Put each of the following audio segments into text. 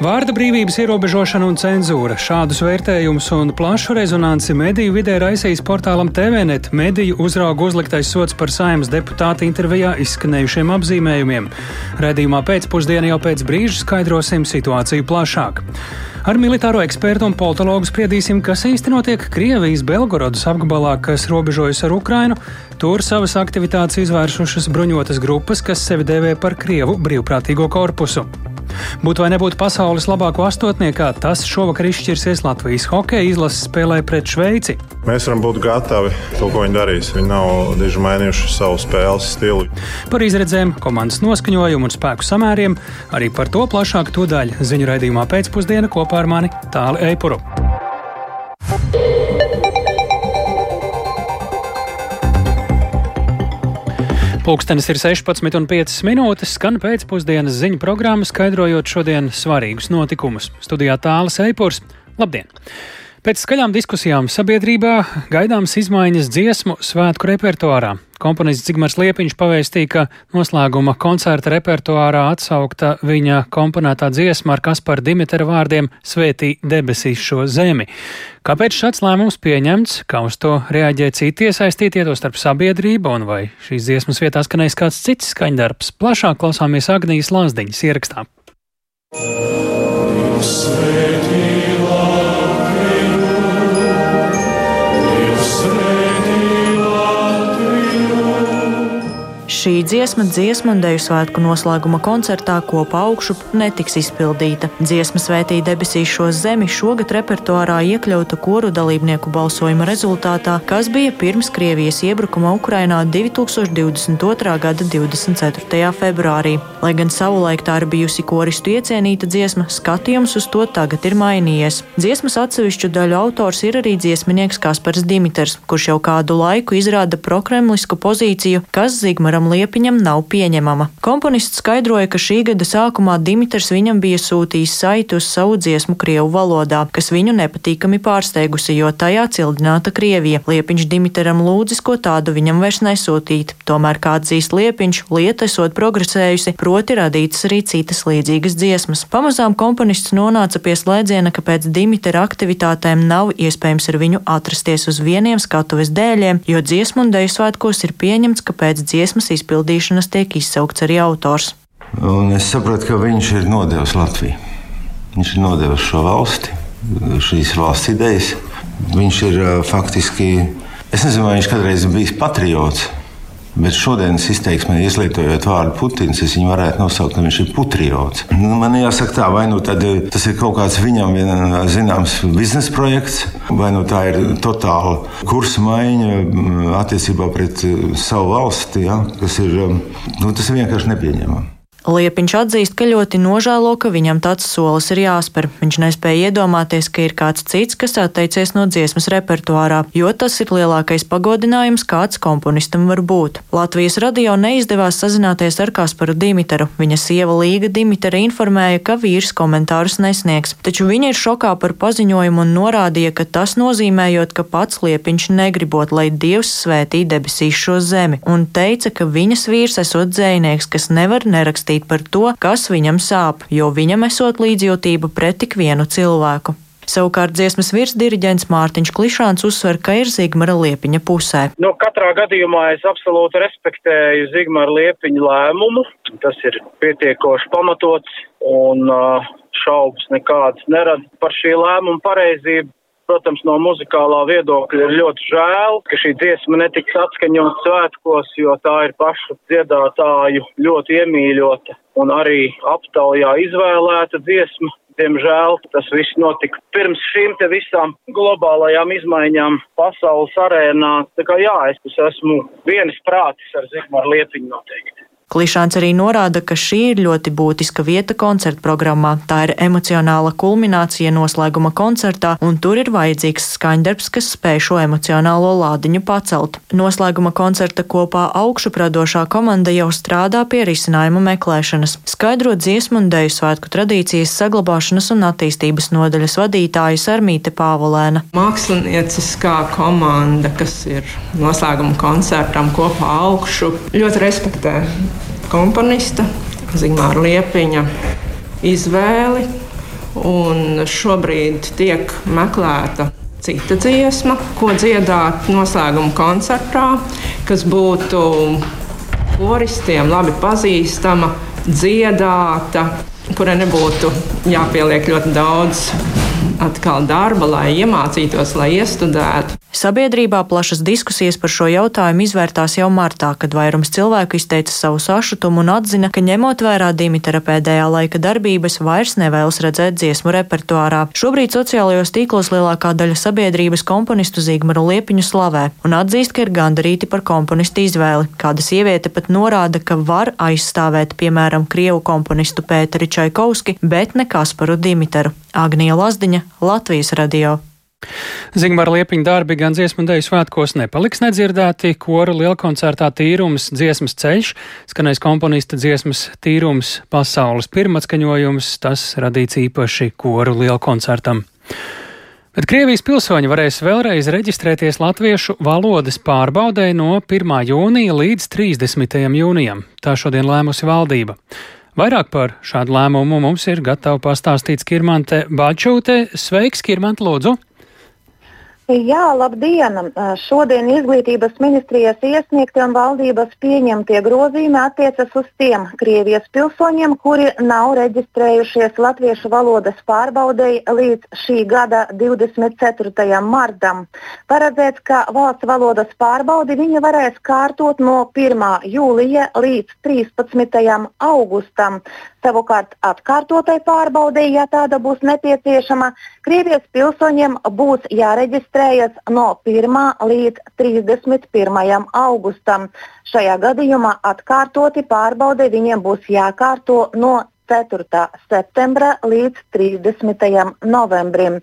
Vārda brīvības ierobežošana un cenzūra. Šādus vērtējumus un plašu rezonanci mediju vidē raisījis portālam TVNet mediju uzraugu uzliktais sots par saimnes deputāta intervijā izskanējušiem apzīmējumiem. Redījumā pēcpusdienā jau pēc brīža skaidrosim situāciju plašāk. Ar militāro ekspertu un politologu spriedīsim, kas īsti notiek Krievijas Belgorodas apgabalā, kas robežojas ar Ukrainu. Tur savas aktivitātes izvērsušas bruņotas grupas, kas sevi dēvē par Krievu brīvprātīgo korpusu. Būtu vai nebūtu pasaules labāko astotniekā, tas šovakar izšķirsies Latvijas hokeja izlases spēlē pret Šveici. Mēs varam būt gatavi to, ko viņi darīs. Viņi nav diži mainījuši savu spēles stilu. Par izredzēm, komandas noskaņojumu un spēku samēriem arī par to plašāk to daļu ziņu raidījumā pēcpusdienā kopā ar mani Tāli Eipuru. Pūkstens ir 16,5 minūtes, skan pēcpusdienas ziņu programma, skaidrojot šodienas svarīgus notikumus. Studijā tālāk Eipurs. Labdien! Pēc skaļām diskusijām sabiedrībā gaidāmas izmaiņas dziesmu svētku repertuārā. Komponists Zigmārs Liepiņš pavēstīja, ka noslēguma koncerta repertuārā atsaukta viņa komponētā dziesma ar Kaspara Dimitera vārdiem Svētī debesīs šo zemi. Kāpēc šāds lēmums pieņemts, kā uz to reaģē citi iesaistītie, to starp sabiedrību, un vai šīs dziesmas vietā skanēs kāds cits skaņdarbs? Plašāk klausāmies Agnijas Lāsdiņas ierakstā. Svētī. Šī dziesma dziesmu un deju svētku noslēguma koncertā kopā augšup netiks izpildīta. Dziesma svētī debesīs šo zemi šogad repertuārā iekļauta koru dalībnieku balsojuma rezultātā, kas bija pirms Krievijas iebrukuma Ukrainā 2022. gada 24. februārī. Lai gan savulaik tā ir bijusi koristu iecienīta dziesma, skatījums uz to tagad ir mainījies. Dziesmas atsevišķu daļu autors ir arī dziesminieks Kaspars Dimiters, kurš jau kādu laiku izrāda prokremlisku pozīciju, kas Zigmaram Liepiņam nav pieņemama. Komponists skaidroja, ka šī gada sākumā Dimitrs viņam bija sūtījis saiti uz savu dziesmu Krievu valodā, kas viņu nepatīkami pārsteigusi, jo tajā cildināta Krievija. Liepiņš Dimitram lūdzis, ko tādu viņam vairs nesūtīt. Tomēr, kā atzīst Liepiņš, lieta esot progresējusi, proti radītas arī citas līdzīgas dziesmas. Pamazām komponists nonāca pie slēdziena, ka pēc Dimitra aktivitātēm nav iespējams ar viņu atrasties uz vieniem skatuves dēļiem, jo dziesmu un deju svētkos ir pieņemts, ka pēc dziesmas izpildījuma izpildīšanas tiek izsaukts arī autors. Un es saprotu, ka viņš ir nodevis Latviju. Viņš ir nodevis šo valsti, šīs valsts idejas. Viņš ir faktiski, es nezinu, vai viņš kādreiz bijis patriots. Bet šodienas izteiksmē, izlietojot vārdu Putins, es viņu varētu nosaukt, ka viņš ir putriots. Nu, man jāsaka, tā, vai nu tas ir kaut kāds viņam zināms biznesa projekts, vai nu tā ir totāla kursa maiņa attiecībā pret savu valsti, ja, kas ir, nu, tas ir vienkārši nepieņemami. Liepiņš atzīst, ka ļoti nožēlo, ka viņam tāds solis ir jāspēr. Viņš nespēja iedomāties, ka ir kāds cits, kas atteicies no dziesmas repertuārā, jo tas ir lielākais pagodinājums, kāds komponistam var būt. Latvijas radio neizdevās sazināties ar Kasparu Dimitaru. Viņa sieva Līga Dimitara informēja, ka vīrs komentārus nesniegs, taču viņa ir šokā par paziņojumu un norādīja, ka tas nozīmējot, ka pats Liepiņš negribot, lai Dievs svētī debesīs šo zemi, un teica, ka viņas vīrs esot dzējnieks, kas nevar nerakstīt stāstīt par to, kas viņam sāp, jo viņam esot līdzjūtība pret tik vienu cilvēku. Savukārt dziesmas virsdiriģents Mārtiņš Klišāns uzsver, ka ir Zigmara Liepiņa pusē. Nu, katrā gadījumā es absolūti respektēju Zigmara Liepiņa lēmumu. Tas ir pietiekoši pamatots un šaubas nekādas nerada par šī lēmuma pareizību. Protams, no muzikālā viedokļa ir ļoti žēl, ka šī dziesma netiks atskaņot svētkos, jo tā ir pašu dziedātāju ļoti iemīļota un arī aptaujā izvēlēta dziesma. Diemžēl tas viss notika pirms šīm te visām globālajām izmaiņām pasaules arēnā. Tā kā jā, es esmu vienas prātis ar Zigmāru Liepiņu noteikti. Klišāns arī norāda, ka šī ir ļoti būtiska vieta koncerta programmā. Tā ir emocionāla kulminācija noslēguma koncertā, un tur ir vajadzīgs skaņdarbs, kas spēj šo emocionālo lādiņu pacelt. Noslēguma koncerta kopā augšupradošā komanda jau strādā pie risinājuma meklēšanas, skaidrot dziesmu un deju svētku tradīcijas saglabāšanas un attīstības nodaļas vadītāja Sarmīte Pāvolēna. Mākslinieckā komanda, kas ir noslēguma koncertam kopā augšu, ļoti respektē komponista Zigmāra Liepiņa izvēli un šobrīd tiek meklēta cita dziesma, ko dziedāt noslēguma koncertā, kas būtu koristiem labi pazīstama, dziedāta, kurai nebūtu jāpieliek ļoti daudz atkal darba, lai iemācītos, lai iestudētu. Sabiedrībā plašas diskusijas par šo jautājumu izvērtās jau martā, kad vairums cilvēku izteica savu sašutumu un atzina, ka ņemot vērā Dimitra pēdējā laika darbības, vairs nevēlas redzēt dziesmu repertuārā. Šobrīd sociālajos tīklos lielākā daļa sabiedrības komponistu Zīgmaru Liepiņu slavē un atzīst, ka ir gandarīti par komponistu izvēli. Kāda sieviete pat norāda, ka var aizstāvēt, piemēram, krievu komponistu Pēteri Čaikovski, bet ne Kasparu Dimitru. Agnija Lazdiņa, Latvijas radio. Zigmāra Liepiņa darbi gan dziesmu deju svētkos nepaliks nedzirdēti, koru lielkoncertā tīrums dziesmas ceļš, skanēs komponista dziesmas tīrums pasaules pirmatskaņojums, tas radīts īpaši koru lielkoncertam. Bet Krievijas pilsoņi varēs vēlreiz reģistrēties latviešu valodas pārbaudē no 1. jūnija līdz 30. jūnijam. Tā šodien lēmusi valdība. Vairāk par šādu lēmumu mums ir gatava pastāstīt Skirmante Bačūte. Sveiks, Skirmante, lūdzu! Jā, labdien! Šodien izglītības ministrijas iesniegtie un valdības pieņemtie grozījumi attiecas uz tiem Krievijas pilsoņiem, kuri nav reģistrējušies latviešu valodas pārbaudēji līdz šī gada 24. martam. Paredzēts, ka valsts valodas pārbaudi viņi varēs kārtot no 1. jūlija līdz 13. augustam. Savukārt atkārtotai pārbaudei, ja tāda būs nepieciešama, Krievijas pilsoņiem būs jāreģistrējas no 1. līdz 31. augustam. Šajā gadījumā atkārtoti pārbaudei viņiem būs jākārto no 4. septembra līdz 30. novembrim.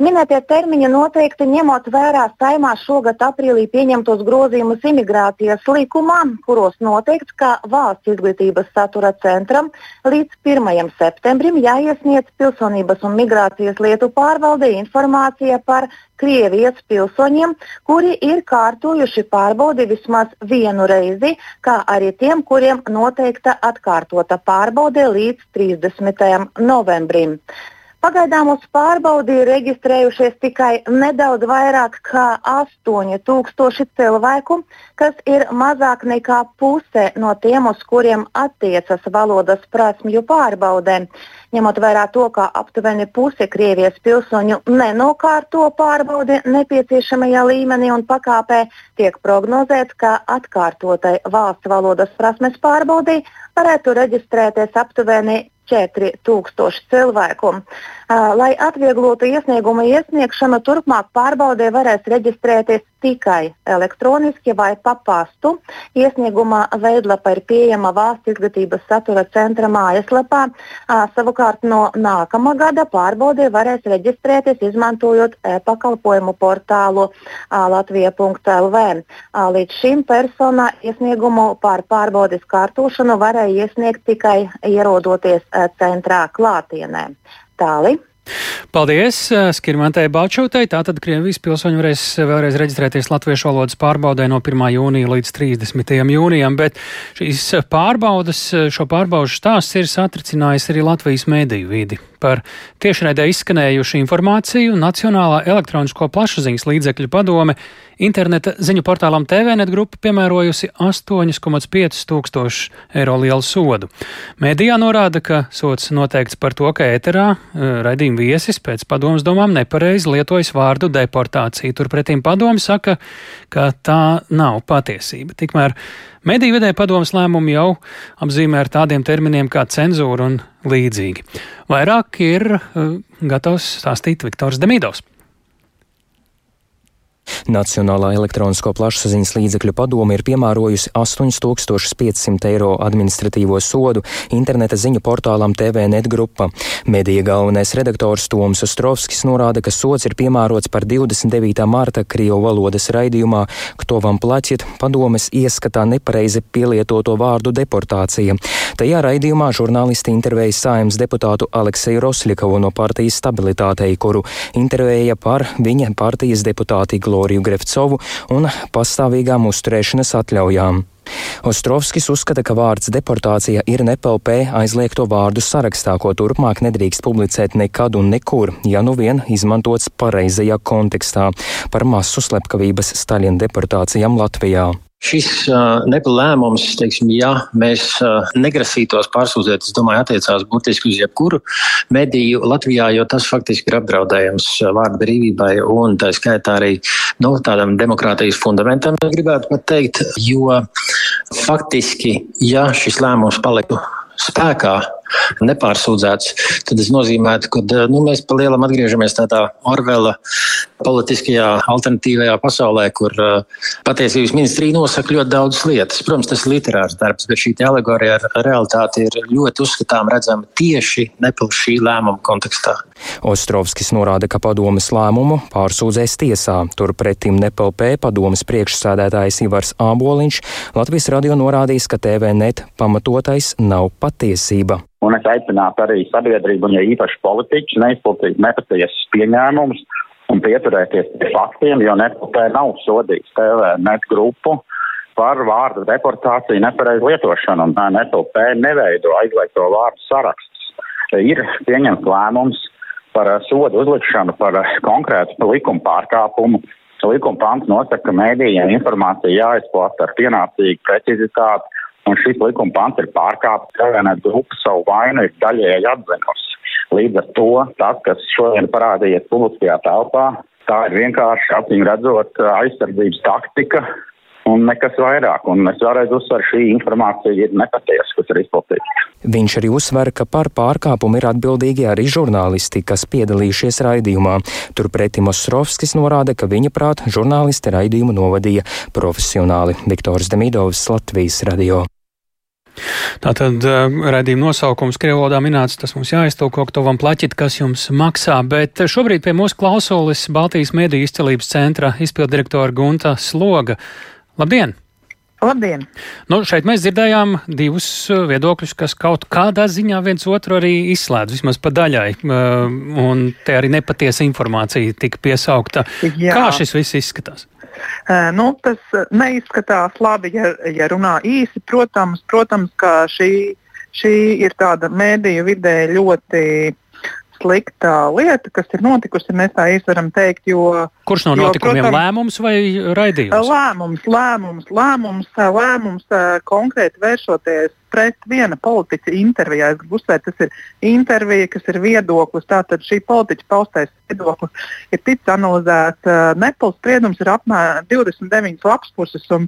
Minētie termiņi noteikti ņemot vērā saimā šogad aprīlī pieņemtos grozījumus imigrācijas likumā, kuros noteikts, ka valsts izglītības satura centram līdz 1. septembrim jāiesniedz pilsonības un migrācijas lietu pārvaldē informācija par Krievijas pilsoņiem, kuri ir kārtojuši pārbaudi vismaz vienu reizi, kā arī tiem, kuriem noteikta atkārtota pārbaude līdz 30. novembrim. Pagaidām uz pārbaudi ir reģistrējušies tikai nedaudz vairāk kā 8000 cilvēku, kas ir mazāk nekā puse no tiem, uz kuriem attiecas valodas prasmju pārbaudē. Ņemot vērā to, ka aptuveni puse Krievijas pilsoņu nenokārto pārbaudi nepieciešamajā līmenī un pakāpē, tiek prognozēts, ka atkārtotai valsts valodas prasmes pārbaudī varētu reģistrēties aptuveni 4000 cilvēku. Lai atvieglotu iesniegumu iesniegšanu, turpmāk pārbaudē varēs reģistrēties tikai elektroniski vai pa pastu. Iesnieguma veidlapa ir pieejama valsts izglītības satura centra mājaslapā. Savukārt no nākamā gada pārbaudē varēs reģistrēties izmantojot e-pakalpojumu portālu latvija.lv. Līdz šim personā iesniegumu par pārbaudes kārtošanu varēja iesniegt tikai ierodoties centrā klātienē. Tāli. Paldies eh, Skirmantei Balčūtei. Tātad Krievijas pilsoņi varēs vēlreiz reģistrēties latviešu valodas pārbaudē no 1. jūnija līdz 30. jūnijam, bet šīs pārbaudas, šo pārbaudu stāsts ir satricinājis arī Latvijas mēdīju vidi. Par tiešraidē izskanējušu informāciju Nacionālā elektronisko plašsaziņas līdzekļu padome interneta ziņu portālam TVNet grupa piemērojusi 8,5 tūkstošu eiro lielu sodu. Mēdījā norāda, ka sots noteikts par to, ka ēterā e, raidījuma viesis pēc padomas domām nepareizi lietojas vārdu deportācija. Turpretīm padomi saka, ka tā nav patiesība. Tikmēr Mediju vidē padomas lēmumi jau apzīmē ar tādiem terminiem kā cenzūra un līdzīgi. Vairāk ir uh, gatavs stāstīt Viktors Demidovs. Nacionālā elektronisko plašsaziņas līdzekļu padome ir piemērojusi 8500 eiro administratīvo sodu interneta ziņu portālam TVNet grupa. Medija galvenais redaktors Toms Ostrovskis norāda, ka sots ir piemērots par 29. marta Krievu valodas raidījumā Ktovam plaķiet padomes ieskatā nepareizi pielietoto vārdu deportācija. Tajā raidījumā žurnālisti intervēja sājums deputātu Alekseju Roslikavu no partijas stabilitātei, kuru intervēja par viņa partijas deputāti Gloriju Grefcovu un pastāvīgām uzturēšanas atļaujām. Ostrovskis uzskata, ka vārds deportācija ir nepelpē aizliegto vārdu sarakstā, ko turpmāk nedrīkst publicēt nekad un nekur, ja nu vien izmantots pareizajā kontekstā par masu slepkavības Staļina deportācijām Latvijā. Šis uh, lēmums, teiksim, ja mēs uh, negrasītos pārsūdzēt, es domāju, attiecās būtiski uz jebkuru mediju Latvijā, jo tas faktiski ir apdraudējums vārdu brīvībai un tā skaitā arī nu, tādam demokrātijas fundamentam, gribētu pat teikt, jo faktiski, ja šis lēmums paliktu spēkā, nepārsūdzēts, tad tas nozīmētu, ka nu, mēs pa lielam atgriežamies tādā Orvela politiskajā alternatīvajā pasaulē, kur uh, patiesības ministrija nosaka ļoti daudzas lietas. Protams, tas ir literārs darbs, bet šī alegorija ar realitāti ir ļoti uzskatām redzama tieši nepilnīgi šī lēmuma kontekstā. Ostrovskis norāda, ka padomas lēmumu pārsūdzēs tiesā. Turpretim NPLP padomas priekšsādētājs Ivars Āboliņš Latvijas radio norādījis, ka TVNet pamatotais nav patiesība. Un es aicinātu arī sabiedrību, un ja īpaši politiķus, neizplatīt nepatiesas pieņēmumus un pieturēties pie faktiem, jo NPT nav sodīts TVNet grupu par vārdu deportāciju nepareizu lietošanu, un NPT neveido aizliegto vārdu sarakstus. Ir pieņemts lēmums par sodu uzlikšanu par konkrētu likuma pārkāpumu. Likuma pants nosaka, ka mēdījiem informācija jāizplata ar pienācīgu precizitāti un šis likuma pants ir pārkāpts. Savienot grupu savu vainu ir daļēji atzinusi. Līdz ar to tas, kas šodien parādījies publiskajā telpā, tā ir vienkārši acīm redzot aizsardzības taktika, un nekas vairāk. Un es vēlreiz uzsveru, šī informācija ir nepatiesa, kas ir izplatīta. Viņš arī uzsver, ka par pārkāpumu ir atbildīgi arī žurnālisti, kas piedalījušies raidījumā. Turpretī Mosrovskis norāda, ka viņa prāt žurnālisti raidījumu novadīja profesionāli. Viktors Demidovs, Latvijas radio. Tātad uh, raidījuma nosaukums Krievlodā minēts, tas mums jāiztulko, ka tovam plaķit, kas jums maksā, bet šobrīd pie mūsu klausulis Baltijas mediju izcelības centra izpildirektora Gunta Sloga. Labdien! Labdien! Nu, šeit mēs dzirdējām divus uh, viedokļus, kas kaut kādā ziņā viens otru arī izslēdz, vismaz pa daļai. Uh, un te arī nepatiesa informācija tika piesaukta. Jā. Kā šis viss izskatās? Uh, nu, tas neizskatās labi, ja, ja runā īsi. Protams, protams ka šī, šī ir tāda mēdīju vidē ļoti slikta lieta, kas ir notikusi. Mēs tā īsti varam teikt, jo. Kurš no notikumiem protams, lēmums vai raidījums? Lēmums, lēmums, lēmums, lēmums konkrēti vēršoties pret viena politiķa intervijā. Es gribu uzsvērt, tas ir intervija, kas ir viedoklis. Tātad šī politiķa paustais viedoklis ir ticis analizēts. Nepals spriedums ir apmēram 29 lapspuses, un,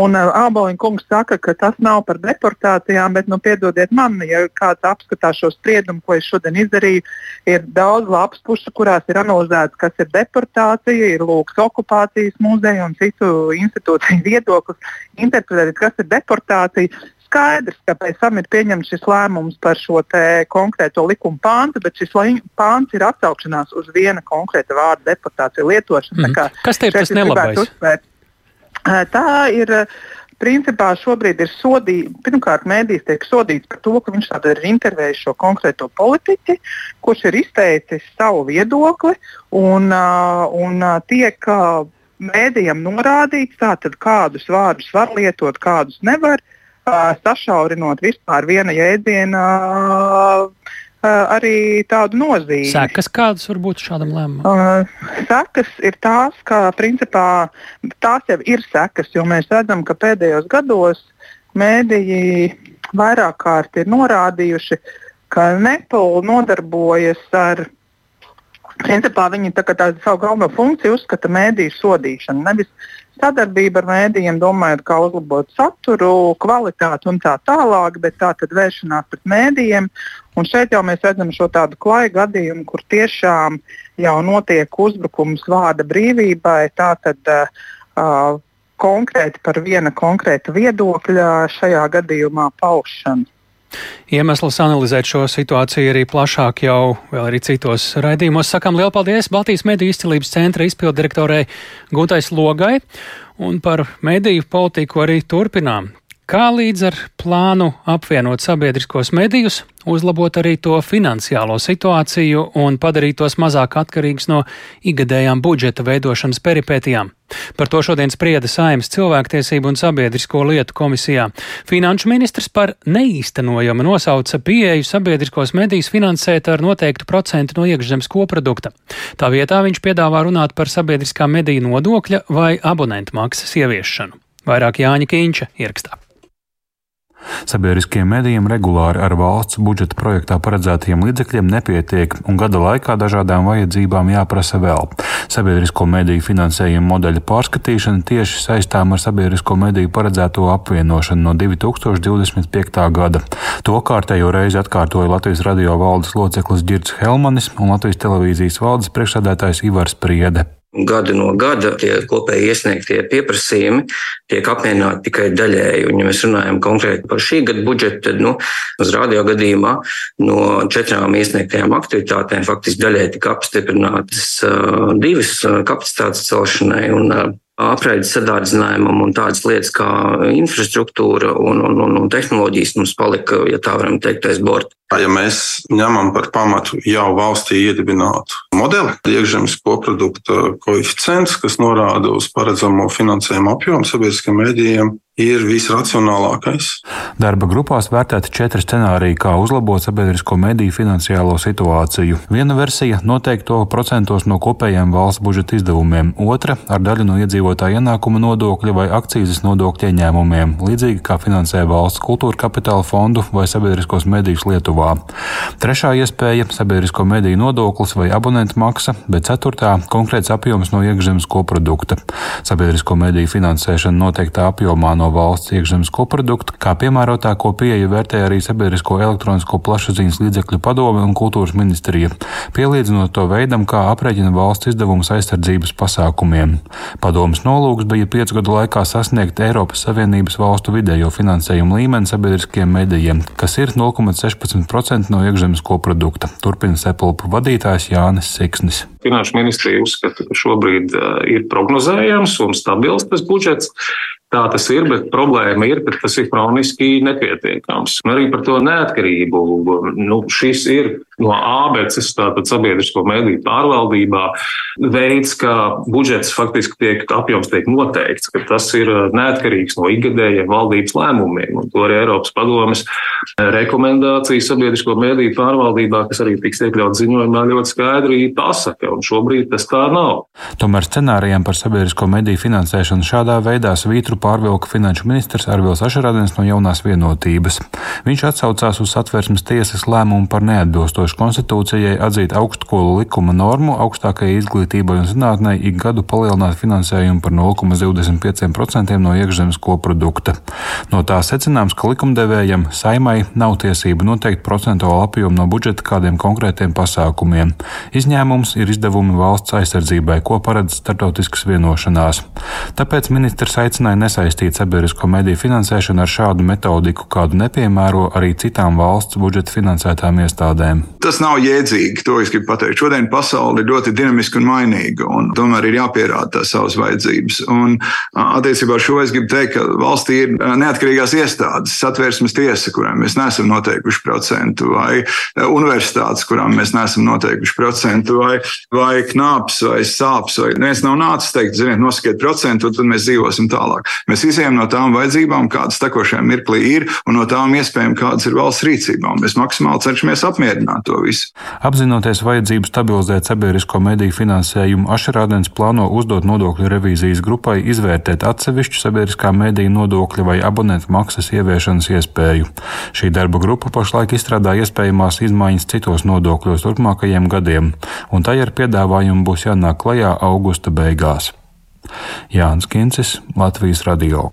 un Āboliņa kungs saka, ka tas nav par deportācijām, bet, nu, piedodiet man, ja kāds apskatās šo spriedumu, ko es šodien izdarīju, ir daudz lapspušu, kurās ir analizēts, kas ir deportācija, ir lūks okupācijas muzeja un citu institūciju viedoklis, interpretēt, kas ir deportācija skaidrs, ka pēc tam ir pieņemts šis lēmums par šo konkrēto likuma pāntu, bet šis pāns ir atsaukšanās uz viena konkrēta vārda deportāciju lietošanu. Mm. Kas te ir tas nelabais? Tā ir. Principā šobrīd ir sodīts, pirmkārt, mēdīs tiek sodīts par to, ka viņš ir intervējis šo konkrēto politiķi, kurš ir izteicis savu viedokli un, un tiek mēdījam norādīts, tātad, kādus vārdus var lietot, kādus nevar. Sašaurinot vispār viena jēdziena arī tādu nozīmi. Sekas kādas var būt šādam lēmumam? Uh, sekas ir tās, ka principā tās jau ir sekas, jo mēs redzam, ka pēdējos gados mēdīji vairāk kārt ir norādījuši, ka Nepal nodarbojas ar Principā viņi tā, tā savu galveno funkciju uzskata mēdīju sodīšanu. Nevis sadarbība ar mēdījiem, domājot, kā uzlabot saturu, kvalitāti un tā tālāk, bet tā tad vēršanās pret mēdījiem. Un šeit jau mēs redzam šo tādu klaju gadījumu, kur tiešām jau notiek uzbrukums vārda brīvībai. Tātad, uh, konkrēti par viena konkrēta viedokļa šajā gadījumā paušanu. Iemesls analizēt šo situāciju arī plašāk jau vēl arī citos raidījumos. Sakām lielu paldies Baltijas mediju izcilības centra izpildirektorai Gūtais Logai un par mediju politiku arī turpinām. Kā līdz ar plānu apvienot sabiedriskos medijus, uzlabot arī to finansiālo situāciju un padarīt tos mazāk atkarīgus no igadējām budžeta veidošanas peripētijām. Par to šodien sprieda Saimas cilvēktiesību un sabiedrisko lietu komisijā. Finanšu ministrs par neīstenojamu nosauca pieeju sabiedriskos medijus finansēt ar noteiktu procentu no iekšzemes koprodukta. Tā vietā viņš piedāvā runāt par sabiedriskā mediju nodokļa vai abonentu maksas ieviešanu. Vairāk Jāņa Kīņša ierakstā. Sabiedriskiem medijiem regulāri ar valsts budžeta projektā paredzētajiem līdzekļiem nepietiek, un gada laikā dažādām vajadzībām jāprasa vēl. Sabiedrisko mediju finansējuma modeļa pārskatīšana tieši saistām ar sabiedrisko mediju paredzēto apvienošanu no 2025. gada. To kārtējo reizi atkārtoja Latvijas radio valdes loceklis Girts Helmanis un Latvijas televīzijas valdes priekšsēdētājs Ivars Priede. Gada no gada tie kopēji iesniegtie pieprasījumi tiek apmierināti tikai daļēji. Un, ja mēs runājam konkrēti par šī gada budžetu, tad nu, uz radio gadījumā no četrām iesniegtajām aktivitātēm faktiski daļēji tika apstiprinātas uh, divas kapacitātes celšanai un uh, apraides sadārdzinājumam un tādas lietas kā infrastruktūra un, un, un, un tehnoloģijas mums palika, ja tā varam teikt, aiz borta. Ja mēs ņemam par pamatu jau valstī iedibinātu modeli, iekšzemes koprodukta koeficients, kas norāda uz paredzamo finansējumu apjomu sabiedriskiem mēdījiem, ir visracionālākais. Darba grupās vērtēti četri scenāriji, kā uzlabot sabiedrisko mediju finansiālo situāciju. Viena versija noteikti to procentos no kopējiem valsts budžeta izdevumiem, otra ar daļu no iedzīvotāja ienākuma nodokļa vai akcijas nodokļu ieņēmumiem, līdzīgi kā finansē valsts kultūra kapitāla fondu vai sabiedriskos medijus. Lietuvā. Trešā iespēja - sabiedrisko mediju nodoklis vai abonentu maksa, bet ceturtā - konkrēts apjoms no iekšzemes koprodukta. Sabiedrisko mediju finansēšana noteiktā apjomā no valsts iekšzemes koprodukta, kā piemērotāko pieeju vērtē arī Sabiedrisko elektronisko plašsaziņas līdzekļu padome un kultūras ministrija, pielīdzinot to veidam, kā aprēķina valsts izdevumus aizsardzības pasākumiem. Padomas nolūks bija piecu gadu laikā sasniegt Eiropas Savienības valstu vidējo finansējumu līmeni sabiedriskiem medijiem, kas ir 0,16 10% no iekšzemes koprodukta. Turpina Sepulpa vadītājs Jānis Siksnis. Finanšu ministrija uzskata, ka šobrīd uh, ir prognozējams un stabils tas budžets. Tā tas ir, bet problēma ir, ka tas ir kroniski nepietiekams. Un arī par to neatkarību. Nu, šis ir no ABCs, tātad sabiedrisko mediju pārvaldībā, veids, kā budžets faktiski tiek apjoms tiek noteikts, ka tas ir neatkarīgs no ikgadējiem valdības lēmumiem. Un to arī Eiropas padomes rekomendācijas sabiedrisko mediju pārvaldībā, kas arī tiks iekļauts ziņojumā, ļoti skaidri pasaka. Un šobrīd tas tā nav. Tomēr scenārijiem par sabiedrisko mediju finansēšanu šādā veidā svītru pārvilka finanšu ministrs Arvils Ašarādens no jaunās vienotības. Viņš atsaucās uz satversmes tiesas lēmumu par neatbilstošu konstitūcijai atzīt augstskolu likuma normu augstākajai izglītībai un zinātnē ik gadu palielināt finansējumu par 0,25% no iekšzemes koprodukta. No tā secināms, ka likumdevējam saimai nav tiesību noteikt procentuālu apjomu no budžeta kādiem konkrētiem pasākumiem. Izņēmums ir izdevumi valsts aizsardzībai, ko paredz starptautiskas vienošanās. Tāpēc ministrs aicināja nesaistīt sabiedrisko mediju finansēšanu ar šādu metodiku, kādu nepiemēro arī citām valsts budžeta finansētām iestādēm. Tas nav jēdzīgi, to es gribu pateikt. Šodien pasaule ir ļoti dinamiska un mainīga, un tomēr ir jāpierāda savas vajadzības. Un attiecībā ar šo es gribu teikt, ka valstī ir neatkarīgās iestādes, satvērsmes tiesa, kurām mēs neesam noteikuši procentu, vai universitātes, kurām mēs neesam noteikuši procentu, vai, vai knāps, vai sāps, vai viens nav nācis teikt, ziniet, nosakiet procentu, tad mēs dzīvosim tālāk. Mēs izējām no tām vajadzībām, kādas tekošajā mirklī ir, un no tām iespējām, kādas ir valsts rīcībā. Mēs maksimāli cenšamies apmierināt to visu. Apzinoties vajadzību stabilizēt sabiedrisko mediju finansējumu, Ašerādens plāno uzdot nodokļu revīzijas grupai izvērtēt atsevišķu sabiedriskā mediju nodokļa vai abonentu maksas ieviešanas iespēju. Šī darba grupa pašlaik izstrādā iespējamās izmaiņas citos nodokļos turpmākajiem gadiem, un tai ar piedāvājumu būs jānāk klajā augusta beigās. Jānis Kincis, Latvijas radio.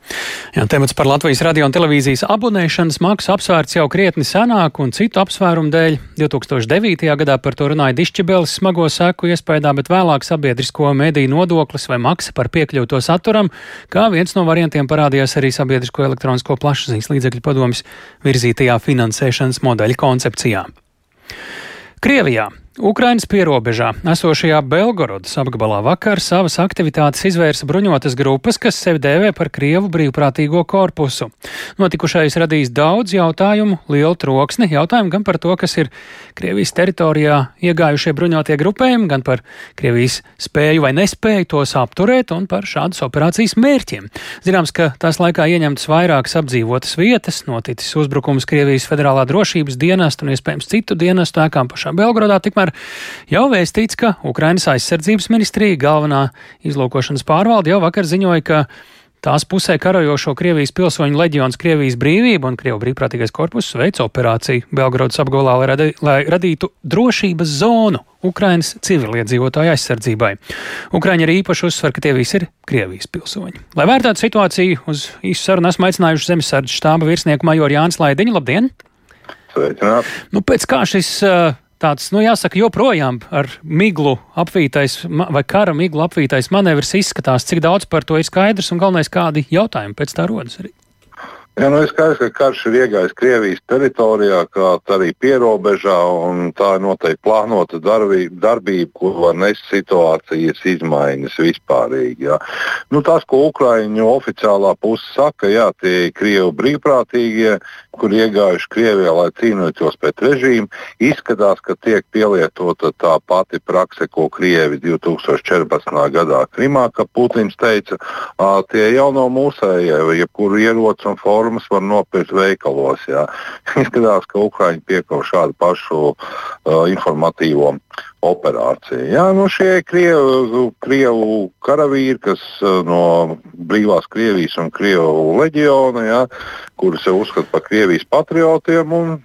Jā, temats par Latvijas radio un televīzijas abonēšanas maksu apsvērts jau krietni senāk un citu apsvērumu dēļ. 2009. gadā par to runāja Dišķibelis smago seku iespējā, bet vēlāk sabiedrisko mediju nodoklis vai maksa par piekļūto saturam, kā viens no variantiem parādījās arī sabiedrisko elektronisko plašsaziņas līdzekļu padomjas virzītajā finansēšanas modeļa koncepcijā. Krievijā Ukrainas pierobežā esošajā Belgorodas apgabalā vakar savas aktivitātes izvērsa bruņotas grupas, kas sevi dēvē par Krievu brīvprātīgo korpusu. Notikušais radīs daudz jautājumu, lielu troksni, jautājumu gan par to, kas ir Krievijas teritorijā iegājušie bruņotie grupējumi, gan par Krievijas spēju vai nespēju tos apturēt un par šādas operācijas mērķiem. Zināms, ka tās laikā ieņemtas vairākas apdzīvotas vietas, noticis uzbrukums Krievijas federālā drošības dienestu un iespējams citu dienestu ēkām pašā Belgorodā. Tikmēr Tomēr jau vēstīts, ka Ukrainas aizsardzības ministrija galvenā izlūkošanas pārvalde jau vakar ziņoja, ka Tās pusē karojošo Krievijas pilsoņu leģions Krievijas brīvība un Krievu brīvprātīgais korpus veic operāciju Belgradas apgabalā, lai, radi, lai radītu drošības zonu Ukrainas civiliedzīvotāju aizsardzībai. Ukraiņi arī īpaši uzsver, ka tie visi ir Krievijas pilsoņi. Lai vērtētu situāciju, uz īsu sarunu esmu aicinājuši zemesardzes štāba virsnieku majoru Jānis Laidiņu. Labdien! Sveicināt! Nu, pēc kā šis uh, tāds, nu, jāsaka, joprojām ar miglu apvītais vai kara miglu apvītais manevrs izskatās, cik daudz par to ir skaidrs un galvenais kādi jautājumi pēc tā rodas arī. Jā, nu ir skaidrs, ka karš ir iegājis Krievijas teritorijā, kā arī pierobežā, un tā ir noteikti plānota darbība, darbība ko var nest situācijas izmaiņas vispārīgi. Jā. Nu, tas, ko Ukraiņu oficiālā puse saka, jā, tie ir Krievu brīvprātīgie, kur iegājuši Krievijā, lai cīnītos pret režīmu, izskatās, ka tiek pielietota tā pati prakse, ko Krievi 2014. gadā Krimā, ka Putins teica, tie jau nav mūsējie, jebkuru ieroci un formas var nopirkt veikalos. Jā. Izskatās, ka Ukraiņi piekāp šādu pašu uh, informatīvo operāciju. Jā, nu šie krievu, krievu karavīri, kas uh, no brīvās Krievijas un Krievu leģiona, jā, kurus jau uzskata par Krievijas patriotiem un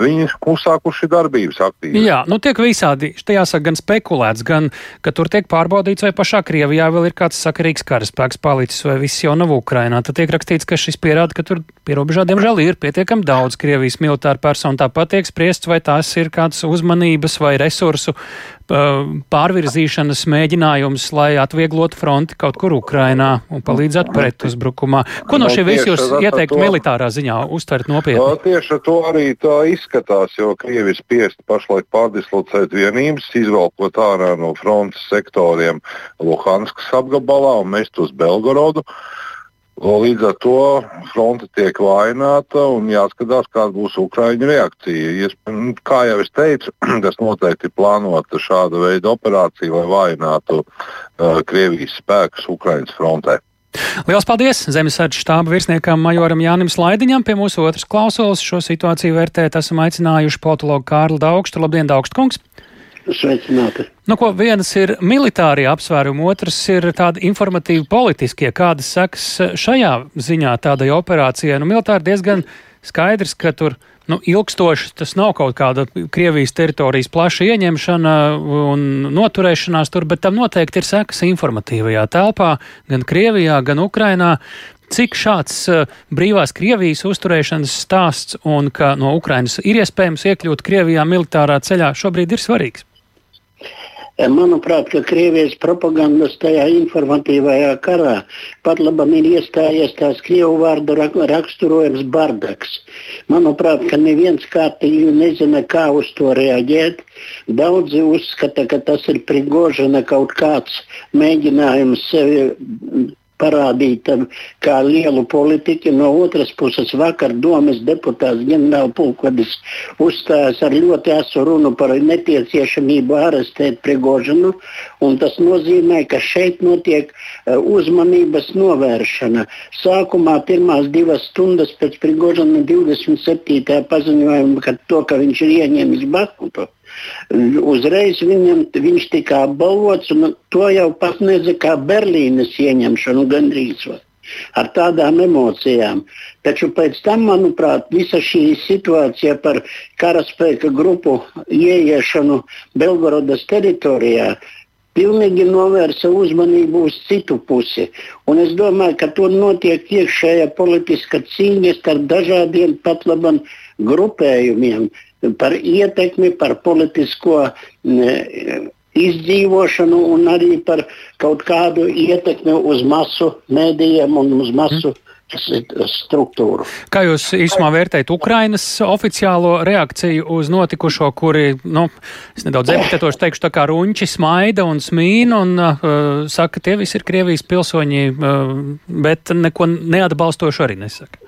viņi uzsākuši darbības aktīvi. Jā, nu tiek visādi, te jāsaka, gan spekulēts, gan, ka tur tiek pārbaudīts, vai pašā Krievijā vēl ir kāds sakarīgs karaspēks palicis, vai viss jau nav Ukrainā. Tad tiek rakstīts, ka šis pierāda, ka tur pierobežā, diemžēl, ir pietiekami daudz Krievijas militāru personu. Tāpat tiek spriests, vai tās ir kāds uzmanības vai resursu pārvirzīšanas mēģinājums, lai atvieglotu fronti kaut kur Ukrainā un palīdzētu pretuzbrukumā. Ko no šī visu jūs ieteiktu militārā ziņā uztvert nopietni? Tieši to arī tā izskatās, jo Krievi spiest pašlaik pārdislocēt vienības, izvelkot ārā no frontes sektoriem Luhanskas apgabalā un mest uz Belgorodu. Līdz ar to fronte tiek vaināta un jāskatās, kāda būs Ukraiņu reakcija. Nu, kā jau es teicu, tas noteikti ir plānota šāda veida operācija, lai vainātu uh, Krievijas spēkus Ukraiņas frontē. Lielas paldies Zemesardzes štāba virsniekam Majoram Jānim Slaidiņam. Pie mūsu otras klausulas šo situāciju vērtēt esam aicinājuši politologu Kārlu Daugstu. Labdien, Daugst kungs! Sveicināti! Nu, ko, vienas ir militārie apsvērumi, otrs ir tādi informatīvi politiskie. Kādas sekas šajā ziņā tādai operācijai? Nu, militāri diezgan skaidrs, ka tur nu, ilgstoši tas nav kaut kāda Krievijas teritorijas plaša ieņemšana un noturēšanās tur, bet tam noteikti ir sekas informatīvajā telpā, gan Krievijā, gan Ukrainā. Cik šāds uh, brīvās Krievijas uzturēšanas stāsts un ka no Ukrainas ir iespējams iekļūt Krievijā militārā ceļā šobrīd ir svarīgs? Manuprāt, ka Krievijas propagandas tajā informatīvajā karā pat labam ir iestājies tās krievu vārdu raksturojums bardaks. Manuprāt, ka neviens kārtīgi nezina, kā uz to reaģēt. Daudzi uzskata, ka tas ir Prigožina kaut kāds mēģinājums sevi parādīt kā lielu politiķu. No otras puses, vakar domas deputāts ģenerālpulkvedis uzstājās ar ļoti asu runu par nepieciešamību arestēt Prigožinu. Tas nozīmē, ka šeit notiek e, uzmanības novēršana. Sākumā pirmās divas stundas pēc Prigožina 27. paziņojuma, ka to, ka viņš ir ieņēmis Bakutu. Uzreiz viņam, viņš tika apbalvots, un to jau nezina kā Berlīnes ieņemšanu gandrīz. Ar tādām emocijām. Taču pēc tam, manuprāt, visa šī situācija par karaspēka grupu ieiešanu Belgorodas teritorijā pilnīgi novērsa uzmanību uz citu pusi. Un es domāju, ka tur notiek iekšējā politiska cīņa starp dažādiem pat labam grupējumiem par ietekmi, par politisko izdzīvošanu un arī par kaut kādu ietekmi uz masu mēdījiem un uz masu struktūru. Kā jūs īsumā vērtējat Ukrainas oficiālo reakciju uz notikušo, kuri, nu, es nedaudz epitetoši teikšu, tā kā ruņķi smaida un smīna un uh, saka, tie visi ir Krievijas pilsoņi, uh, bet neko neatbalstošu arī nesaka?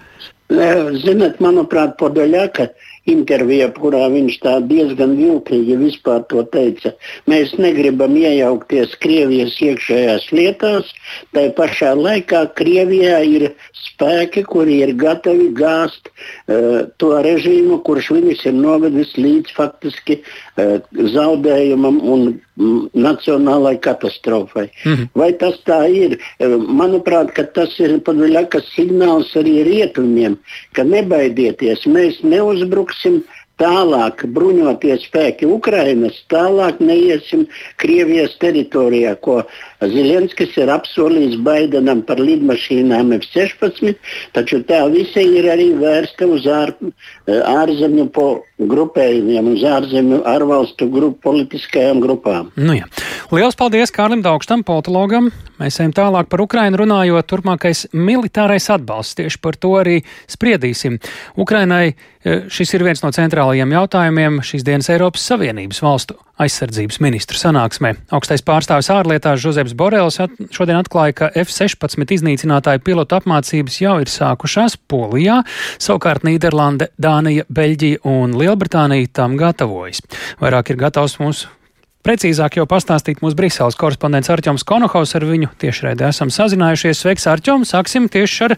Ziniet, manuprāt, Podoļaka intervijā, kurā viņš tā diezgan viltīgi vispār to teica. Mēs negribam iejaukties Krievijas iekšējās lietās, tai pašā laikā Krievijā ir spēki, kuri ir gatavi gāzt uh, to režīmu, kurš viņus ir novedis līdz faktiski uh, zaudējumam un mm, nacionālai katastrofai. Mm -hmm. Vai tas tā ir? Manuprāt, tas ir pavisam signāls arī rietumiem, ka nebaidieties, mēs neuzbruksim neiesim tālāk bruņoties spēki Ukrainas, tālāk neiesim Krievijas teritorijā, ko Zelenskis ir apsolījis Baidenam par lidmašīnām F-16, taču tā visa ir arī vērsta uz ār, ārzemju grupējumiem, uz ārzemju ārvalstu grup, politiskajām grupām. Nu jā. Liels paldies Kārlim Daugstam, politologam. Mēs ejam tālāk par Ukrainu runājot. Turpmākais militārais atbalsts tieši par to arī spriedīsim. Ukrainai e, šis ir viens no centrālajiem jautājumiem šīs dienas Eiropas Savienības valstu aizsardzības ministru sanāksmē. Augstais pārstāvis ārlietās Žozefs Borels at, šodien atklāja, ka F-16 iznīcinātāju pilotu apmācības jau ir sākušās Polijā, savukārt Nīderlande, Dānija, Beļģija un Lielbritānija tam gatavojas. Vairāk ir gatavs mūsu Precīzāk jau pastāstīt mūsu Briseles korespondents Arčuns Konohaus ar viņu tiešraidē esam sazinājušies. Sveiks, Arčum! Sāksim tieši ar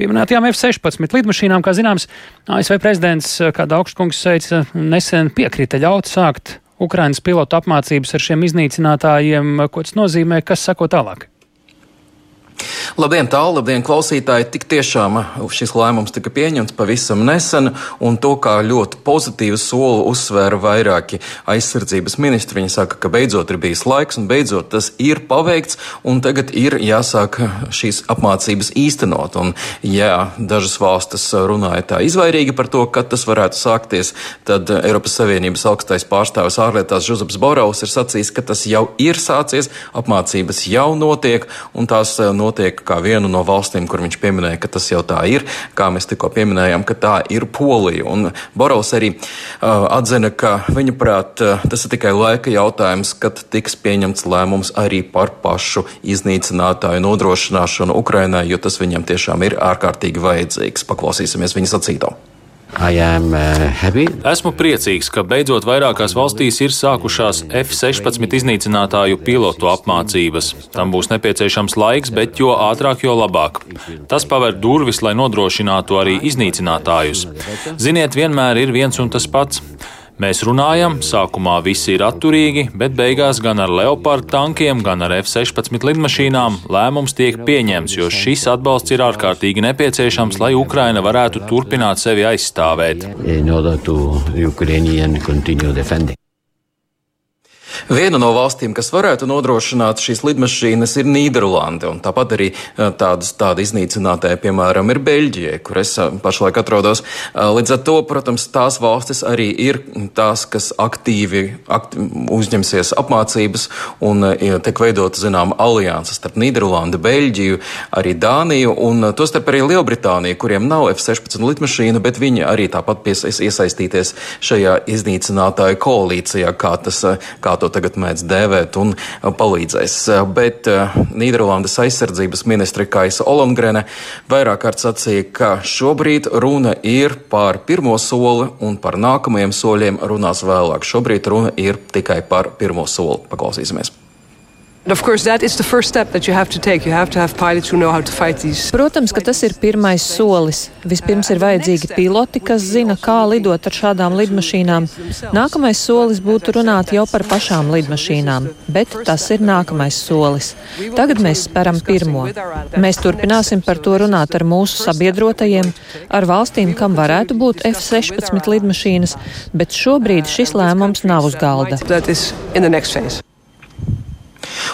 pieminētajām F-16 lidmašīnām. Kā zināms, ASV prezidents, kāda augstkungs teica, nesen piekrita ļaut sākt Ukrainas pilotu apmācības ar šiem iznīcinātājiem, ko tas nozīmē, kas sako tālāk? Labdien, tālu, labdien, klausītāji! Tik tiešām šis lēmums tika pieņemts pavisam nesen, un to kā ļoti pozitīvu soli uzsvēra vairāki aizsardzības ministri. Viņi saka, ka beidzot ir bijis laiks, un beidzot tas ir paveikts, un tagad ir jāsāk šīs apmācības īstenot. Un, ja dažas valstis runāja tā izvairīgi par to, kad tas varētu sākties, tad Eiropas Savienības augstais pārstāvis ārlietās Žuzaps Boraus ir sacījis, ka tas jau ir sācies, apmācības jau notiek, un tās notiek kā vienu no valstīm, kur viņš pieminēja, ka tas jau tā ir, kā mēs tikko pieminējām, ka tā ir Polija. Un Borovs arī uh, atzina, ka viņa prāt uh, tas ir tikai laika jautājums, kad tiks pieņemts lēmums arī par pašu iznīcinātāju nodrošināšanu Ukrainai, jo tas viņam tiešām ir ārkārtīgi vajadzīgs. Paklausīsimies viņa sacīto. Uh, Esmu priecīgs, ka beidzot vairākās valstīs ir sākušās F-16 iznīcinātāju pilotu apmācības. Tam būs nepieciešams laiks, bet jo ātrāk, jo labāk. Tas paver durvis, lai nodrošinātu arī iznīcinātājus. Ziniet, vienmēr ir viens un tas pats. Mēs runājam, sākumā visi ir atturīgi, bet beigās gan ar Leopard tankiem, gan ar F-16 lidmašīnām lēmums tiek pieņemts, jo šis atbalsts ir ārkārtīgi nepieciešams, lai Ukraina varētu turpināt sevi aizstāvēt. Viena no valstīm, kas varētu nodrošināt šīs lidmašīnas, ir Nīderlande. Tāpat arī tādas, tāda iznīcinātāja, piemēram, ir Beļģija, kur es pašlaik atrodos. Līdz ar to, protams, tās valstis arī ir tās, kas aktīvi akti, uzņemsies apmācības un tiek veidota, zinām, alianses starp Nīderlandi, Beļģiju, arī Dāniju un tostarp arī Lielbritāniju, kuriem nav F-16 lidmašīna, bet viņi arī tāpat pies, iesaistīties šajā iznīcinātāju koalīcijā, kā tas, kā to tagad mēdz dēvēt, un palīdzēs. Bet uh, Nīderlandes aizsardzības ministre Kaisa Olongrene vairāk kārt sacīja, ka šobrīd runa ir par pirmo soli un par nākamajiem soļiem runās vēlāk. Šobrīd runa ir tikai par pirmo soli. Paklausīsimies! Protams, ka tas ir pirmais solis. Vispirms ir vajadzīgi piloti, kas zina, kā lidot ar šādām lidmašīnām. Nākamais solis būtu runāt jau par pašām lidmašīnām, bet tas ir nākamais solis. Tagad mēs speram pirmo. Mēs turpināsim par to runāt ar mūsu sabiedrotajiem, ar valstīm, kam varētu būt F-16 lidmašīnas, bet šobrīd šis lēmums nav uz galda.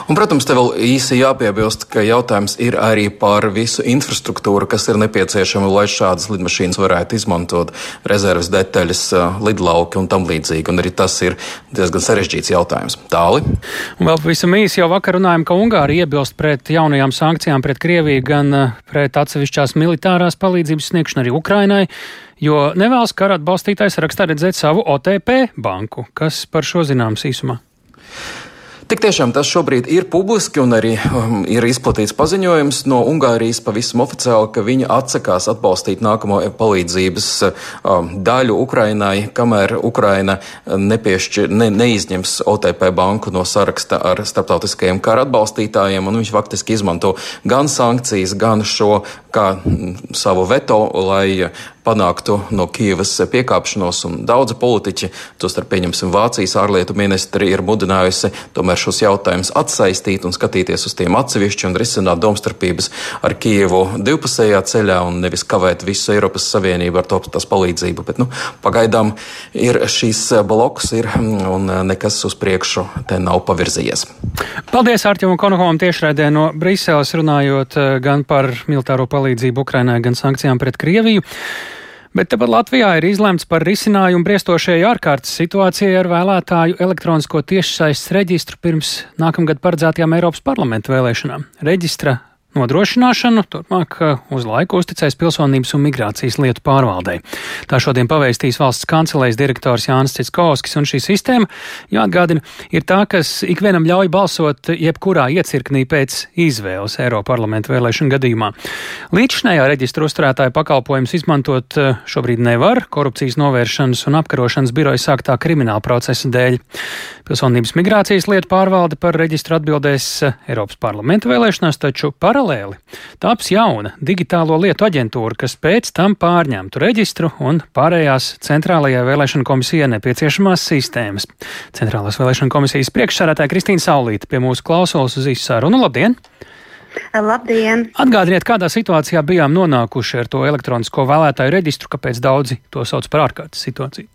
Un, protams, te vēl īsi jāpiebilst, ka jautājums ir arī par visu infrastruktūru, kas ir nepieciešama, lai šādas lidmašīnas varētu izmantot rezerves detaļas, lidlauki un tam līdzīgi. Un arī tas ir diezgan sarežģīts jautājums. Tāli. Un vēl pavisam īsi jau vakar runājām, ka Ungārija iebilst pret jaunajām sankcijām pret Krieviju, gan pret atsevišķās militārās palīdzības sniegšanu arī Ukrainai jo nevēlas kara atbalstītājs rakstā redzēt savu OTP banku. Kas par šo zināms īsumā? Tik tiešām tas šobrīd ir publiski un arī um, ir izplatīts paziņojums no Ungārijas pavisam oficiāli, ka viņa atsakās atbalstīt nākamo palīdzības um, daļu Ukrainai, kamēr Ukraina nepiešķir, ne, neizņems OTP banku no saraksta ar starptautiskajiem kara atbalstītājiem, un viņš faktiski izmanto gan sankcijas, gan šo kā savu veto, lai panāktu no Kievas piekāpšanos, un daudzi politiķi, tostarp pieņemsim Vācijas ārlietu ministri, ir mudinājusi tomēr šos jautājumus atsaistīt un skatīties uz tiem atsevišķi un risināt domstarpības ar Kievu divpusējā ceļā un nevis kavēt visu Eiropas Savienību ar to tās palīdzību. Bet, nu, pagaidām ir šīs bloks ir, un nekas uz priekšu te nav pavirzījies. Paldies Arķim Konohovam tiešraidē no Briseles runājot eh, gan par militāro palīdzību Ukrainai, gan sankcijām pret Krieviju. Bet tepat Latvijā ir izlemts par risinājumu briestošajai ārkārtas situācijai ar vēlētāju elektronisko tiešsaistes reģistru pirms nākamgad paredzētajām Eiropas parlamenta vēlēšanām. Reģistra nodrošināšanu turpmāk uz laiku uzticēs pilsonības un migrācijas lietu pārvaldei. Tā šodien paveistīs valsts kancelējas direktors Jānis Citskovskis, un šī sistēma, jāatgādina, ir tā, kas ikvienam ļauj balsot jebkurā iecirknī pēc izvēles Eiroparlamenta vēlēšanu gadījumā. Līdzšinējā reģistra uzturētāja pakalpojums izmantot eh, šobrīd nevar korupcijas novēršanas un apkarošanas biroja sāktā krimināla procesa dēļ. Pilsonības migrācijas lietu pārvalde par reģistru atbildēs eh, Eiropas parlamenta vēlēšanās, taču paralēli paralēli taps jauna digitālo lietu aģentūra, kas pēc tam pārņemtu reģistru un pārējās centrālajai vēlēšana komisijai nepieciešamās sistēmas. Centrālās vēlēšana komisijas priekšsādātāja Kristīna Saulīta pie mūsu klausulas uz izsārunu. Labdien! Labdien! Atgādiniet, kādā situācijā bijām nonākuši ar to elektronisko vēlētāju reģistru, kāpēc daudzi to sauc par ārkārtas situāciju.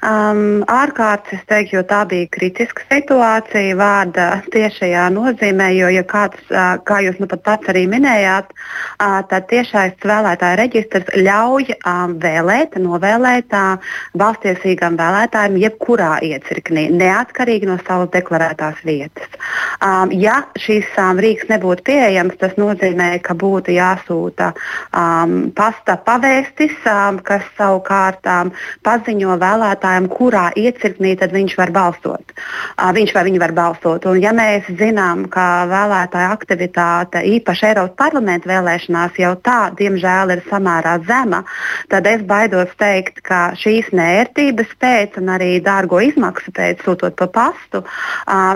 Um, ārkārtas, teiktu, jo tā bija kritiska situācija vārda tiešajā nozīmē, jo, ja kāds, uh, kā jūs nu pat pats arī minējāt, uh, tad tiešais vēlētāja reģistrs ļauj um, vēlēt, novēlēt uh, balstiesīgam vēlētājiem jebkurā iecirknī, neatkarīgi no savas deklarētās vietas. Um, ja šīs um, rīks nebūtu pieejams, tas nozīmē, ka būtu jāsūta um, pasta pavēstis, um, kas savukārt um, paziņo vēlētājiem, vēlētājiem, kurā iecirknī viņš var balsot. Viņš vai viņi var balsot. Un, ja mēs zinām, ka vēlētāja aktivitāte īpaši Eiropas parlamenta vēlēšanās jau tā, diemžēl, ir samērā zema, tad es baidos teikt, ka šīs nērtības pēc un arī dārgo izmaksu pēc sūtot pa pastu,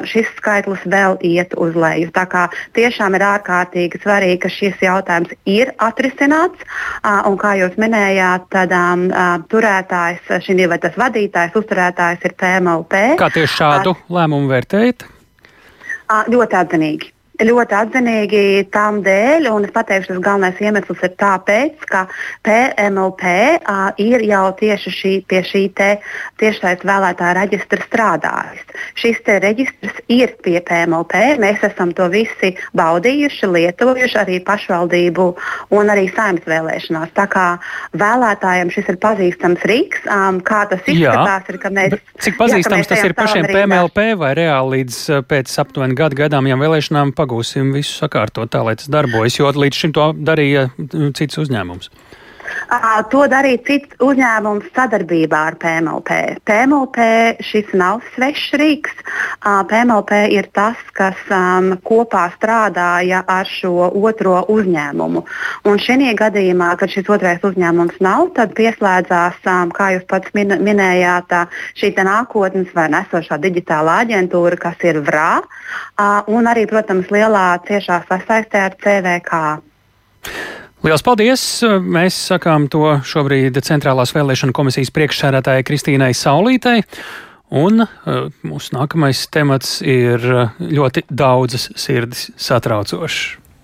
šis skaitlis vēl iet uz leju. Tā kā tiešām ir ārkārtīgi svarīgi, ka šis jautājums ir atrisināts. Un, kā jūs minējāt, tad um, turētājs šī vai tas vadītājs, uzturētājs ir PMLP. Kā tieši šādu lēmumu vērtējat? Ļoti atzinīgi ļoti atzinīgi tam dēļ, un es pateikšu, tas galvenais iemesls ir tāpēc, ka PMLP uh, ir jau tieši šī, pie šī tiešsaistes vēlētāja reģistra strādājis. Šis reģistrs ir pie PMLP, mēs esam to visi baudījuši, lietojuši arī pašvaldību un arī saimnes vēlēšanās. Tā kā vēlētājiem šis ir pazīstams rīks, um, kā tas izskatās, jā, ir, ka mēs. Cik pazīstams jā, mēs tas ir pašiem PMLP vai reāli līdz pēc aptuveni gadu gaidāmajām vēlēšanām? Pagūsim visu sakārtot tā, lai tas darbojas, jo līdz šim to darīja cits uzņēmums. To darīja cits uzņēmums sadarbībā ar PMLP. PMLP šis nav svešs rīks. PMLP ir tas, kas um, kopā strādāja ar šo otro uzņēmumu. Un šajā gadījumā, kad šis otrais uzņēmums nav, tad pieslēdzās, um, kā jūs pats min minējāt, šī nākotnes vai nesošā digitālā aģentūra, kas ir VRA, uh, un arī, protams, lielā ciešā sasaistē ar CVK. Lielas paldies! Mēs sakām to šobrīd Centrālās vēlēšana komisijas priekšsēdētājai Kristīnai Saulītei. Un uh, mūsu nākamais temats ir ļoti daudzas sirdis satraucošs.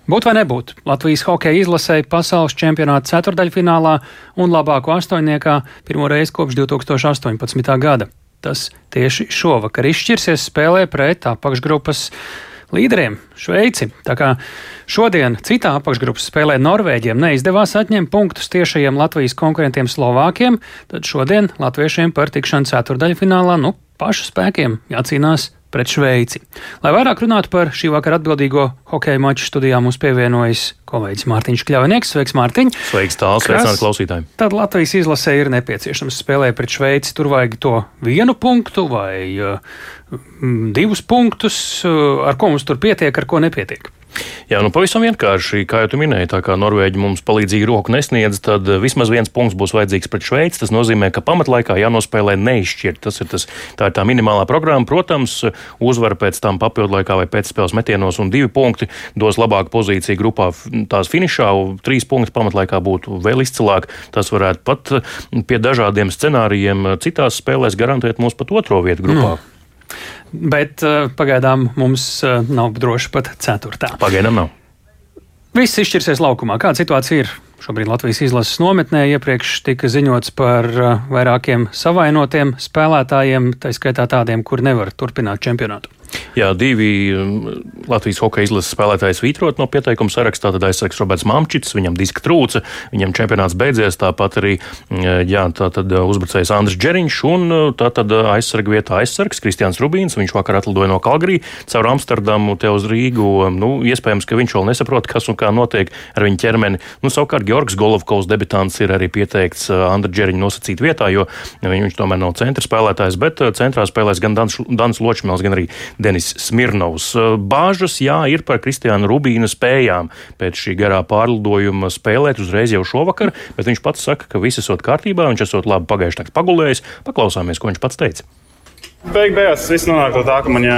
Būt vai nebūt, Latvijas hokeja izlasēja pasaules čempionāta ceturdaļfinālā un labāko astoņniekā pirmo reizi kopš 2018. gada. tas tieši šovakar izšķirsies spēlē pret apakšgrupas līderiem Šveici. Tā kā šodien citā apakšgrupas spēlē Norvēģiem neizdevās atņemt punktus tiešajiem Latvijas konkurentiem Slovākiem, tad šodien latviešiem par tikšanu ceturdaļfinālā nu pašu spēkiem jācīnās pret Šveici. Lai vairāk runātu par šī vakara atbildīgo hokeja maču studijā, mums pievienojas kolēģis Mārtiņš Kļavinieks. Sveiks, Mārtiņ! Sveiks, tāls, sveicināt klausītājiem! Tad Latvijas izlasē ir nepieciešams spēlēt pret Šveici. Tur vajag to vienu punktu vai uh, divus punktus, uh, ar ko mums tur pietiek, ar ko nepietiek. Jā, nu pavisam vienkārši, kā jau tu minēji, tā kā Norvēģi mums palīdzīgu roku nesniedz, tad eh, vismaz viens punkts būs vajadzīgs pret Šveici. Tas nozīmē, ka pamatlaikā jānospēlē neizšķirt. Tas ir, tas, tā ir tā minimālā programma. Protams, uzvara pēc tam papildlaikā vai pēcspēles metienos un divi punkti dos labāku pozīciju grupā tās finišā. Trīs punkti pamatlaikā būtu vēl izcilāk. Tas varētu pat pie dažādiem scenārijiem citās spēlēs garantēt mums pat otro vietu grupā. Mm bet uh, pagaidām mums uh, nav droši pat ceturtā. Pagaidām nav. Viss izšķirsies laukumā. Kāda situācija ir? Šobrīd Latvijas izlases nometnē iepriekš tika ziņots par uh, vairākiem savainotiem spēlētājiem, tā skaitā tādiem, kuri nevar turpināt čempionātu. Jā, divi um, Latvijas hokeja izlases spēlētāji svītrot no pieteikuma sarakstā. Tad aizsargs Roberts Mamčits, viņam diska trūca, viņam čempionāts beidzies. Tāpat arī mm, jā, tā uh, uzbrucējs Andris Džeriņš un uh, uh, aizsarga vietā aizsargs Kristians Rubīns. Viņš vakar atlidoja no Kalgarī caur Amsterdamu te uz Rīgu. Um, nu, iespējams, ka viņš vēl nesaprot, kas un kā notiek ar viņa ķermeni. Nu, savukārt Georgs Golovkovs debitants ir arī pieteikts Andra Džeriņa nosacīt vietā, jo viņš tomēr nav centra spēlētājs, bet centrā spēlēs gan Dans, Dans Ločmēls, gan arī Denis Smirnovs. Bāžas, jā, ir par Kristiānu Rubīnu spējām pēc šī garā pārlidojuma spēlēt uzreiz jau šovakar, bet viņš pats saka, ka viss esot kārtībā, viņš esot labi pagājušajā naktī pagulējis. Paklausāmies, ko viņš pats teica. Beig beigās viss nonāk pie tā, ka man jā,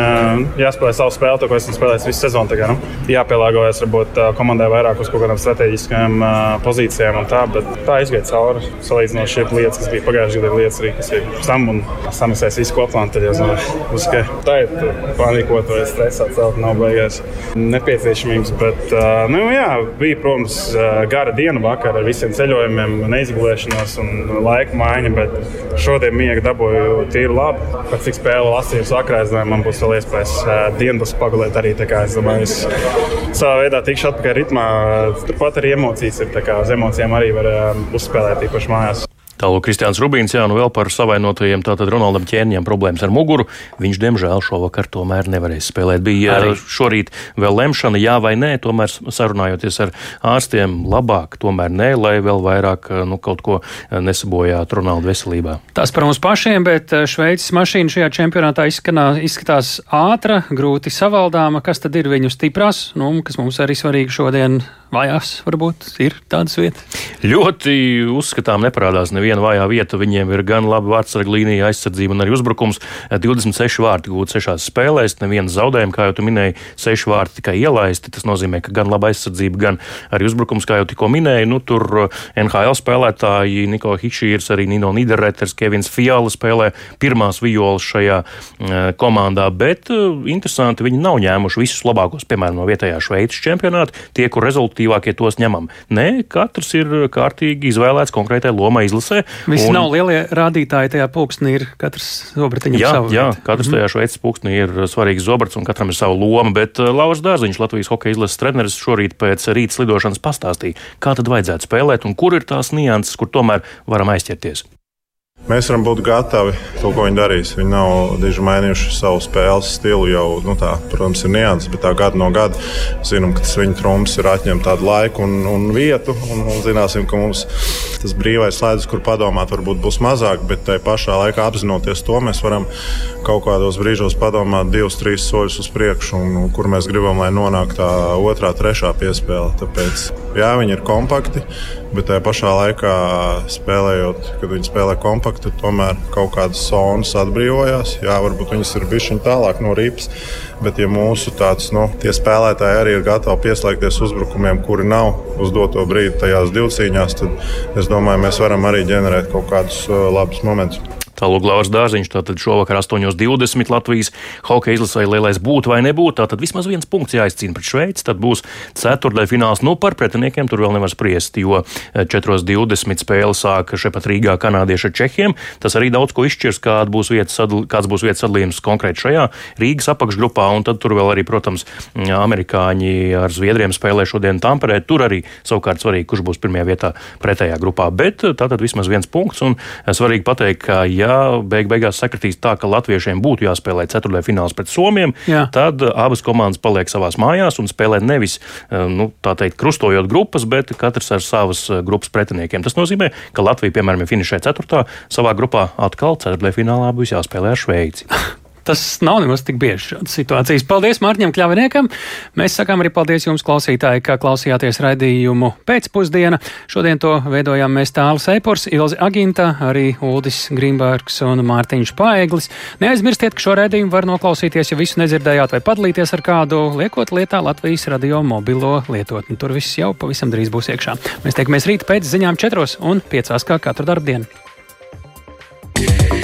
jāspēlē savu spēli, to, ko esmu spēlējis visu sezonu. Tagad, nu, jāpielāgojas varbūt komandai vairāk uz kaut kādām strateģiskām pozīcijām un tā, bet tā izgāja cauri. Salīdzinot šie lietas, kas bija pagājušajā gadā, lietas arī, kas ir tam un samisēs visu kopā, tad jau uz ka tā ir panikot vai stresā celt nav beigās nepieciešamības. Bet, nu, jā, bija, protams, gara diena vakar ar visiem ceļojumiem, neizgulēšanos un laika maiņa, bet šodien miega dabūju tīri labi cik spēle lasījums vakarā. Es domāju, man būs vēl iespējas uh, dienas pagulēt arī. Es domāju, es savā veidā tikšu atpakaļ ritmā. Turpat arī emocijas ir. Uz emocijām arī var uh, uzspēlēt īpaši mājās. Tālāk Kristians Rubīns, jā, nu vēl par savainotajiem, tātad Ronaldam ķēniņam problēmas ar muguru. Viņš, diemžēl, šovakar tomēr nevarēs spēlēt. Bija Arī. šorīt vēl lemšana, jā vai nē, tomēr sarunājoties ar ārstiem, labāk tomēr nē, lai vēl vairāk nu, kaut ko nesabojātu Ronalda veselībā. Tas par mums pašiem, bet Šveices mašīna šajā čempionātā izskanā, izskatās ātra, grūti savaldāma. Kas tad ir viņu stiprās, nu, kas mums arī svarīgi šodien vājās, varbūt ir tādas vietas? Ļoti uzskatām, neparādās neviena vājā vieta. Viņiem ir gan laba vārdsarga līnija, aizsardzība un arī uzbrukums. 26 vārti gūti sešās spēlēs, neviens zaudējums, kā jau tu minēji, 6 vārti tikai ielaisti. Tas nozīmē, ka gan laba aizsardzība, gan arī uzbrukums, kā jau tikko minēju. Nu, tur uh, NHL spēlētāji, Niko Hičīrs, arī Nino Niderreters, Kevins Fiala spēlē pirmās violas šajā uh, komandā, bet uh, interesanti, viņi nav ņēmuši visus labākos, piemēram, no vietējā Šveices čempionāta. Tie, kur rezultatīvākie tos ņemam. Nē, katrs ir kārtīgi izvēlēts konkrētai lomai izlasē. Visi un... nav lielie rādītāji tajā pulksnī, ir katrs zobratiņam jā. Jā, vietu. katrs mhm. tajā šveicis pulksnī ir svarīgs zobrats un katram ir sava loma, bet uh, Lauris Dārziņš, Latvijas hokeja izlases treneris, šorīt pēc rīta slidošanas pastāstīja, kā tad vajadzētu spēlēt un kur ir tās nianses, kur tomēr varam aizķerties. Mēs varam būt gatavi to, ko viņi darīs. Viņi nav diži mainījuši savu spēles stilu. Jau, nu tā, protams, ir nianses, bet tā gada no gada zinām, ka tas viņu trumps ir atņemt tādu laiku un, un vietu. Un, un zināsim, ka mums tas brīvais slēdzis, kur padomāt, varbūt būs mazāk, bet tajā pašā laikā apzinoties to, mēs varam kaut kādos brīžos padomāt divus, trīs soļus uz priekšu, un kur mēs gribam, lai nonāk tā otrā, trešā piespēle. Tāpēc jā, viņi ir kompakti bet tajā pašā laikā spēlējot, kad viņi spēlē kompakti, tomēr kaut kādas zonas atbrīvojās. Jā, varbūt viņas ir bijušas tālāk no rīpas, bet ja mūsu tāds, nu, spēlētāji arī ir gatavi pieslēgties uzbrukumiem, kuri nav uz doto brīdi tajās divcīņās, tad es domāju, mēs varam arī ģenerēt kaut kādus uh, labus momentus. Tālāk Lauras Dārziņš, tātad šovakar 8.20 Latvijas hokeja izlasē lielais būtu vai nebūtu. Tātad vismaz viens punkts jāizcīna pret Šveici, tad būs ceturtajā fināls. Nu, par pretiniekiem tur vēl nevar spriest, jo 4.20 spēle sāk šepat Rīgā kanādieši ar Čehiem. Tas arī daudz ko izšķirs, kāds būs vietas, sadal, kāds būs vietas sadalījums konkrēti šajā Rīgas apakšgrupā, un tad tur vēl arī, protams, amerikāņi ar Zviedriem spēlē šodien Tamperē. Tur arī savukārt svarīgi, kurš būs pirmajā vietā pretējā grupā. Bet tātad vismaz viens punkts, un svarīgi pateikt, ka ja beig beigās sakritīs tā, ka latviešiem būtu jāspēlē ceturtajā fināls pret Somiem, Jā. tad abas komandas paliek savās mājās un spēlē nevis, nu, tā teikt, krustojot grupas, bet katrs ar savas grupas pretiniekiem. Tas nozīmē, ka Latvija, piemēram, ja finišē ceturtā, savā grupā atkal ceturtajā finālā būs jāspēlē ar Šveici. Tas nav nemaz tik bieži šādas situācijas. Paldies Mārķim Kļaviniekam. Mēs sakām arī paldies jums, klausītāji, ka klausījāties raidījumu pēcpusdiena. Šodien to veidojām mēs tāls Eipors, Ilzi Aginta, arī Uldis Grīmbergs un Mārtiņš Paeglis. Neaizmirstiet, ka šo raidījumu var noklausīties, ja visu nedzirdējāt vai padalīties ar kādu, liekot lietā Latvijas radio mobilo lietotni. Tur viss jau pavisam drīz būs iekšā. Mēs tiekamies rīt pēc ziņām četros un piecās kā katru darbu dienu.